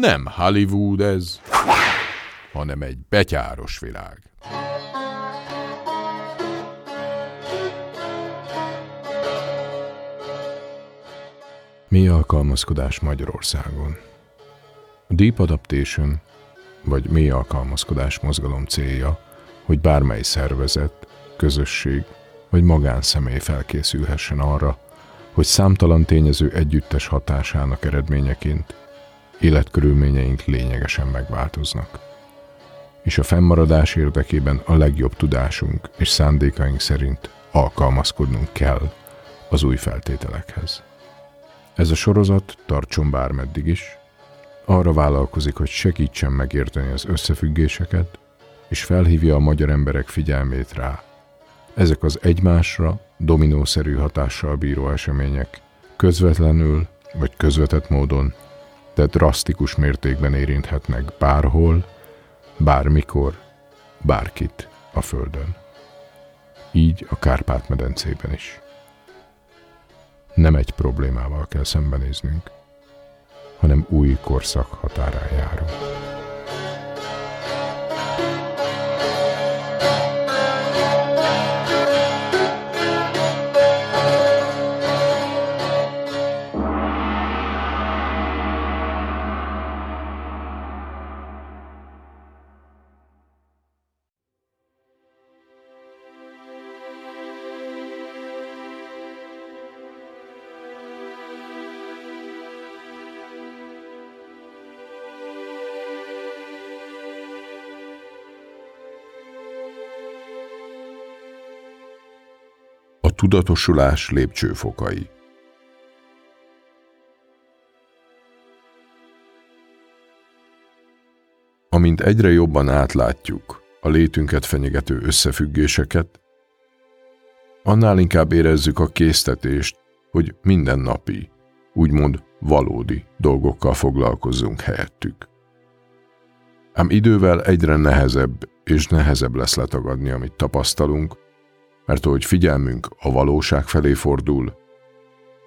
Nem Hollywood ez, hanem egy betyáros világ. Mi alkalmazkodás Magyarországon? Deep Adaptation, vagy mély alkalmazkodás mozgalom célja, hogy bármely szervezet, közösség vagy magánszemély felkészülhessen arra, hogy számtalan tényező együttes hatásának eredményeként életkörülményeink lényegesen megváltoznak. És a fennmaradás érdekében a legjobb tudásunk és szándékaink szerint alkalmazkodnunk kell az új feltételekhez. Ez a sorozat tartson bármeddig is, arra vállalkozik, hogy segítsen megérteni az összefüggéseket, és felhívja a magyar emberek figyelmét rá. Ezek az egymásra dominószerű hatással bíró események közvetlenül vagy közvetett módon, de drasztikus mértékben érinthetnek bárhol, bármikor, bárkit a Földön. Így a Kárpát-medencében is. Nem egy problémával kell szembenéznünk, hanem új korszak határán járunk. Tudatosulás lépcsőfokai. Amint egyre jobban átlátjuk a létünket fenyegető összefüggéseket, annál inkább érezzük a késztetést, hogy mindennapi, úgymond valódi dolgokkal foglalkozzunk helyettük. Ám idővel egyre nehezebb és nehezebb lesz letagadni, amit tapasztalunk, mert ahogy figyelmünk a valóság felé fordul,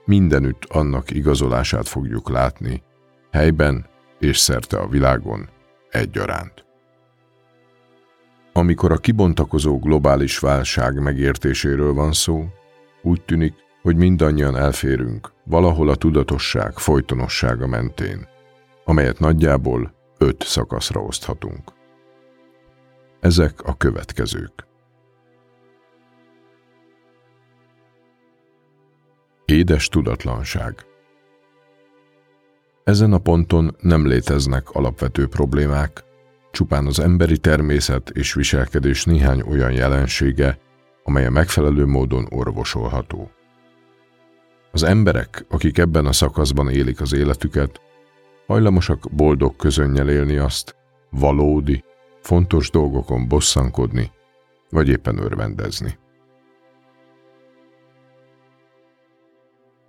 mindenütt annak igazolását fogjuk látni, helyben és szerte a világon egyaránt. Amikor a kibontakozó globális válság megértéséről van szó, úgy tűnik, hogy mindannyian elférünk valahol a tudatosság folytonossága mentén, amelyet nagyjából öt szakaszra oszthatunk. Ezek a következők. Édes tudatlanság. Ezen a ponton nem léteznek alapvető problémák, csupán az emberi természet és viselkedés néhány olyan jelensége, amely a megfelelő módon orvosolható. Az emberek, akik ebben a szakaszban élik az életüket, hajlamosak boldog közönnyel élni azt, valódi, fontos dolgokon bosszankodni, vagy éppen örvendezni.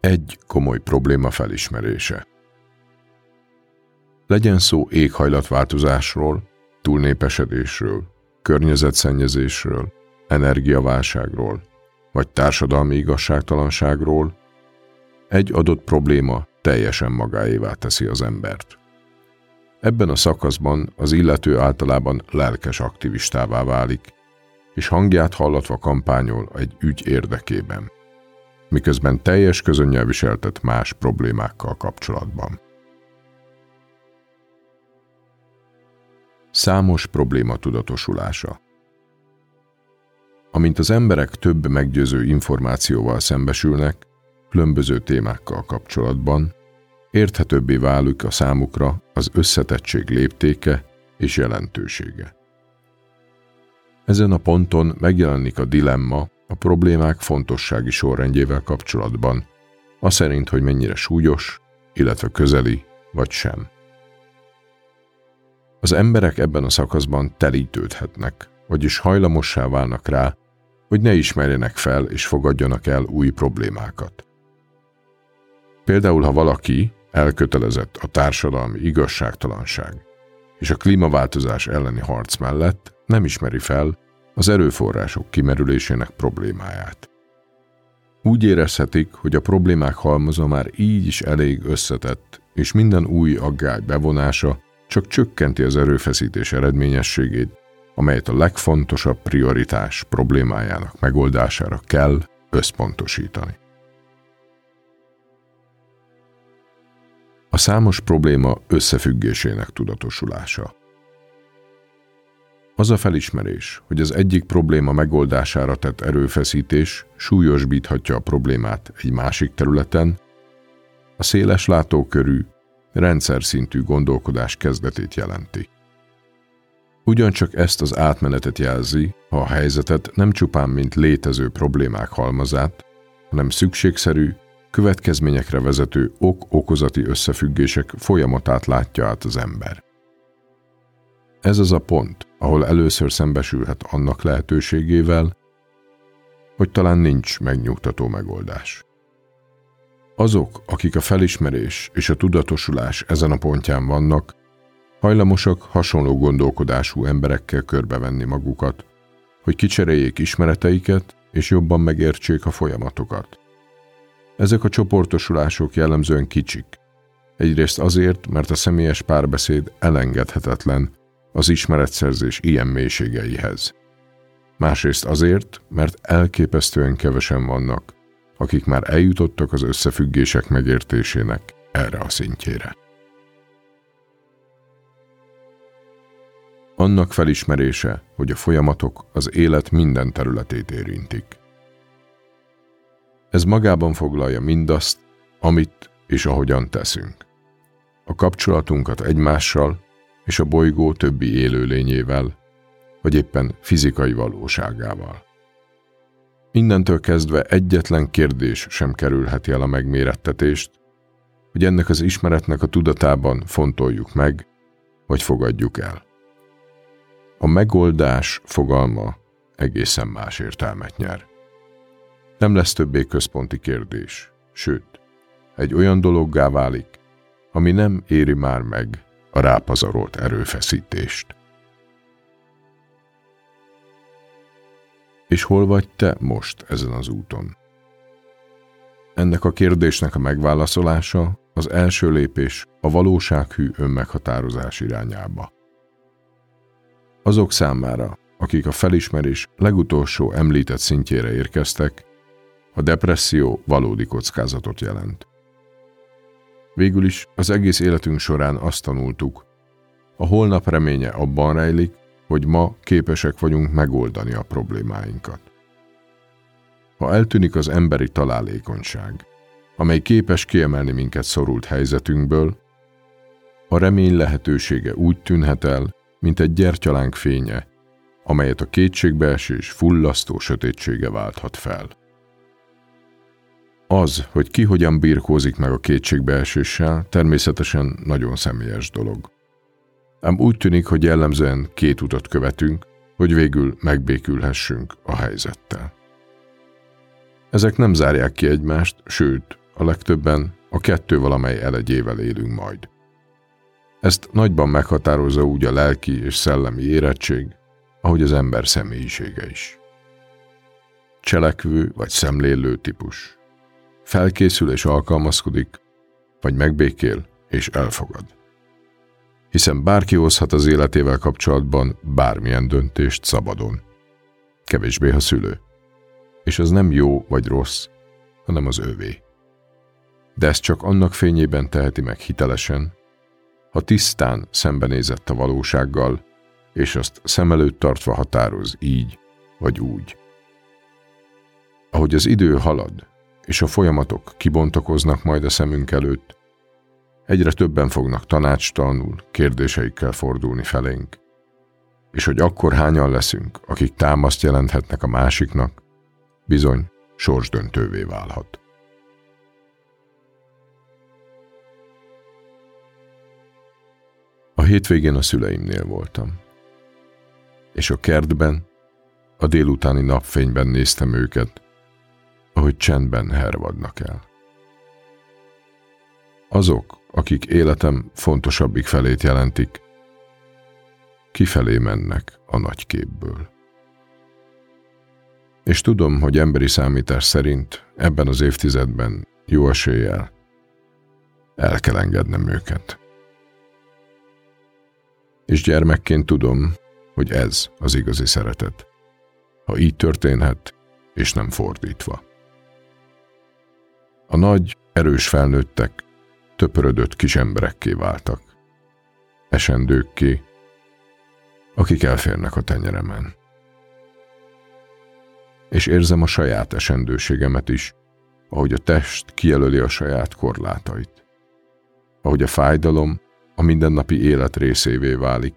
Egy komoly probléma felismerése. Legyen szó éghajlatváltozásról, túlnépesedésről, környezetszennyezésről, energiaválságról, vagy társadalmi igazságtalanságról, egy adott probléma teljesen magáévá teszi az embert. Ebben a szakaszban az illető általában lelkes aktivistává válik, és hangját hallatva kampányol egy ügy érdekében miközben teljes közönnyel viseltet más problémákkal kapcsolatban. Számos probléma tudatosulása Amint az emberek több meggyőző információval szembesülnek, különböző témákkal kapcsolatban, érthetőbbé válik a számukra az összetettség léptéke és jelentősége. Ezen a ponton megjelenik a dilemma, a problémák fontossági sorrendjével kapcsolatban, a szerint, hogy mennyire súlyos, illetve közeli vagy sem. Az emberek ebben a szakaszban telítődhetnek, vagyis hajlamossá válnak rá, hogy ne ismerjenek fel és fogadjanak el új problémákat. Például, ha valaki elkötelezett a társadalmi igazságtalanság és a klímaváltozás elleni harc mellett nem ismeri fel, az erőforrások kimerülésének problémáját. Úgy érezhetik, hogy a problémák halmaza már így is elég összetett és minden új aggály bevonása csak csökkenti az erőfeszítés eredményességét, amelyet a legfontosabb prioritás problémájának megoldására kell összpontosítani. A számos probléma összefüggésének tudatosulása. Az a felismerés, hogy az egyik probléma megoldására tett erőfeszítés súlyosbíthatja a problémát egy másik területen, a széles látókörű, rendszer szintű gondolkodás kezdetét jelenti. Ugyancsak ezt az átmenetet jelzi, ha a helyzetet nem csupán mint létező problémák halmazát, hanem szükségszerű, következményekre vezető ok-okozati összefüggések folyamatát látja át az ember. Ez az a pont, ahol először szembesülhet annak lehetőségével, hogy talán nincs megnyugtató megoldás. Azok, akik a felismerés és a tudatosulás ezen a pontján vannak, hajlamosak hasonló gondolkodású emberekkel körbevenni magukat, hogy kicseréljék ismereteiket és jobban megértsék a folyamatokat. Ezek a csoportosulások jellemzően kicsik. Egyrészt azért, mert a személyes párbeszéd elengedhetetlen az ismeretszerzés ilyen mélységeihez. Másrészt azért, mert elképesztően kevesen vannak, akik már eljutottak az összefüggések megértésének erre a szintjére. Annak felismerése, hogy a folyamatok az élet minden területét érintik. Ez magában foglalja mindazt, amit és ahogyan teszünk. A kapcsolatunkat egymással és a bolygó többi élőlényével, vagy éppen fizikai valóságával. Innentől kezdve egyetlen kérdés sem kerülheti el a megmérettetést, hogy ennek az ismeretnek a tudatában fontoljuk meg, vagy fogadjuk el. A megoldás fogalma egészen más értelmet nyer. Nem lesz többé központi kérdés, sőt, egy olyan dologgá válik, ami nem éri már meg a rápazarolt erőfeszítést. És hol vagy te most ezen az úton? Ennek a kérdésnek a megválaszolása az első lépés a valósághű önmeghatározás irányába. Azok számára, akik a felismerés legutolsó említett szintjére érkeztek, a depresszió valódi kockázatot jelent. Végül is az egész életünk során azt tanultuk, a holnap reménye abban rejlik, hogy ma képesek vagyunk megoldani a problémáinkat. Ha eltűnik az emberi találékonyság, amely képes kiemelni minket szorult helyzetünkből, a remény lehetősége úgy tűnhet el, mint egy gyertyalánk fénye, amelyet a kétségbeesés fullasztó sötétsége válthat fel. Az, hogy ki hogyan birkózik meg a kétségbeeséssel, természetesen nagyon személyes dolog. Ám úgy tűnik, hogy jellemzően két utat követünk, hogy végül megbékülhessünk a helyzettel. Ezek nem zárják ki egymást, sőt, a legtöbben a kettő valamely elegyével élünk majd. Ezt nagyban meghatározza úgy a lelki és szellemi érettség, ahogy az ember személyisége is. Cselekvő vagy szemlélő típus. Felkészül és alkalmazkodik, vagy megbékél és elfogad. Hiszen bárki hozhat az életével kapcsolatban bármilyen döntést szabadon. Kevésbé, ha szülő. És az nem jó vagy rossz, hanem az ővé. De ezt csak annak fényében teheti meg hitelesen, ha tisztán szembenézett a valósággal, és azt szem előtt tartva határoz így vagy úgy. Ahogy az idő halad, és a folyamatok kibontakoznak majd a szemünk előtt, egyre többen fognak tanácstalanul, kérdéseikkel fordulni felénk. És hogy akkor hányan leszünk, akik támaszt jelenthetnek a másiknak, bizony sorsdöntővé válhat. A hétvégén a szüleimnél voltam. És a kertben, a délutáni napfényben néztem őket, ahogy csendben hervadnak el. Azok, akik életem fontosabbik felét jelentik, kifelé mennek a nagy képből. És tudom, hogy emberi számítás szerint ebben az évtizedben jó eséllyel El kell engednem őket. És gyermekként tudom, hogy ez az igazi szeretet. Ha így történhet, és nem fordítva. A nagy, erős felnőttek töpörödött kis emberekké váltak. Esendőkké, akik elférnek a tenyeremen. És érzem a saját esendőségemet is, ahogy a test kijelöli a saját korlátait. Ahogy a fájdalom a mindennapi élet részévé válik,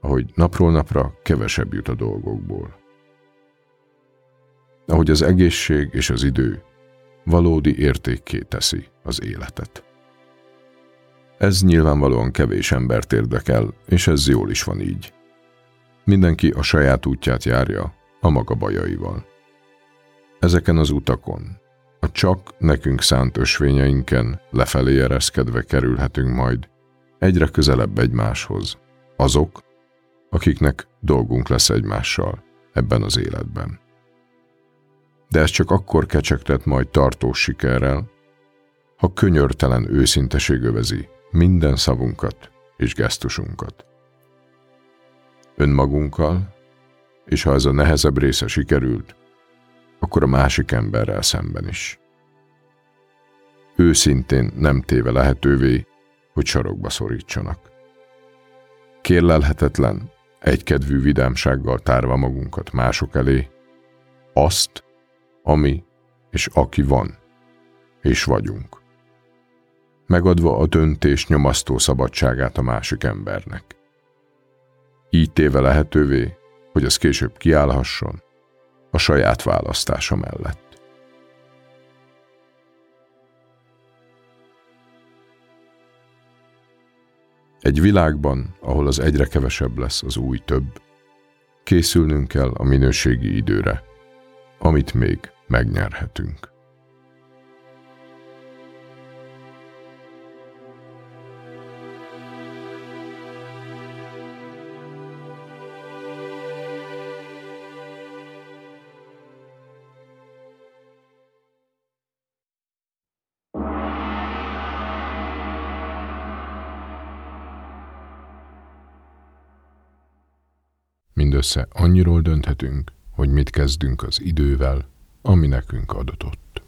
ahogy napról napra kevesebb jut a dolgokból. Ahogy az egészség és az idő valódi értékké teszi az életet. Ez nyilvánvalóan kevés embert érdekel, és ez jól is van így. Mindenki a saját útját járja, a maga bajaival. Ezeken az utakon, a csak nekünk szánt ösvényeinken lefelé ereszkedve kerülhetünk majd egyre közelebb egymáshoz, azok, akiknek dolgunk lesz egymással ebben az életben. De ez csak akkor kecsegtet majd tartós sikerrel, ha könyörtelen őszinteség övezi minden szavunkat és gesztusunkat. Önmagunkkal, és ha ez a nehezebb része sikerült, akkor a másik emberrel szemben is. Őszintén nem téve lehetővé, hogy sarokba szorítsanak. Kérlelhetetlen, egykedvű vidámsággal tárva magunkat mások elé, azt, ami és aki van, és vagyunk. Megadva a döntés nyomasztó szabadságát a másik embernek. Így téve lehetővé, hogy az később kiállhasson a saját választása mellett. Egy világban, ahol az egyre kevesebb lesz az új több, készülnünk kell a minőségi időre, amit még megnyerhetünk. Mindössze annyiról dönthetünk, hogy mit kezdünk az idővel, ami nekünk adatott.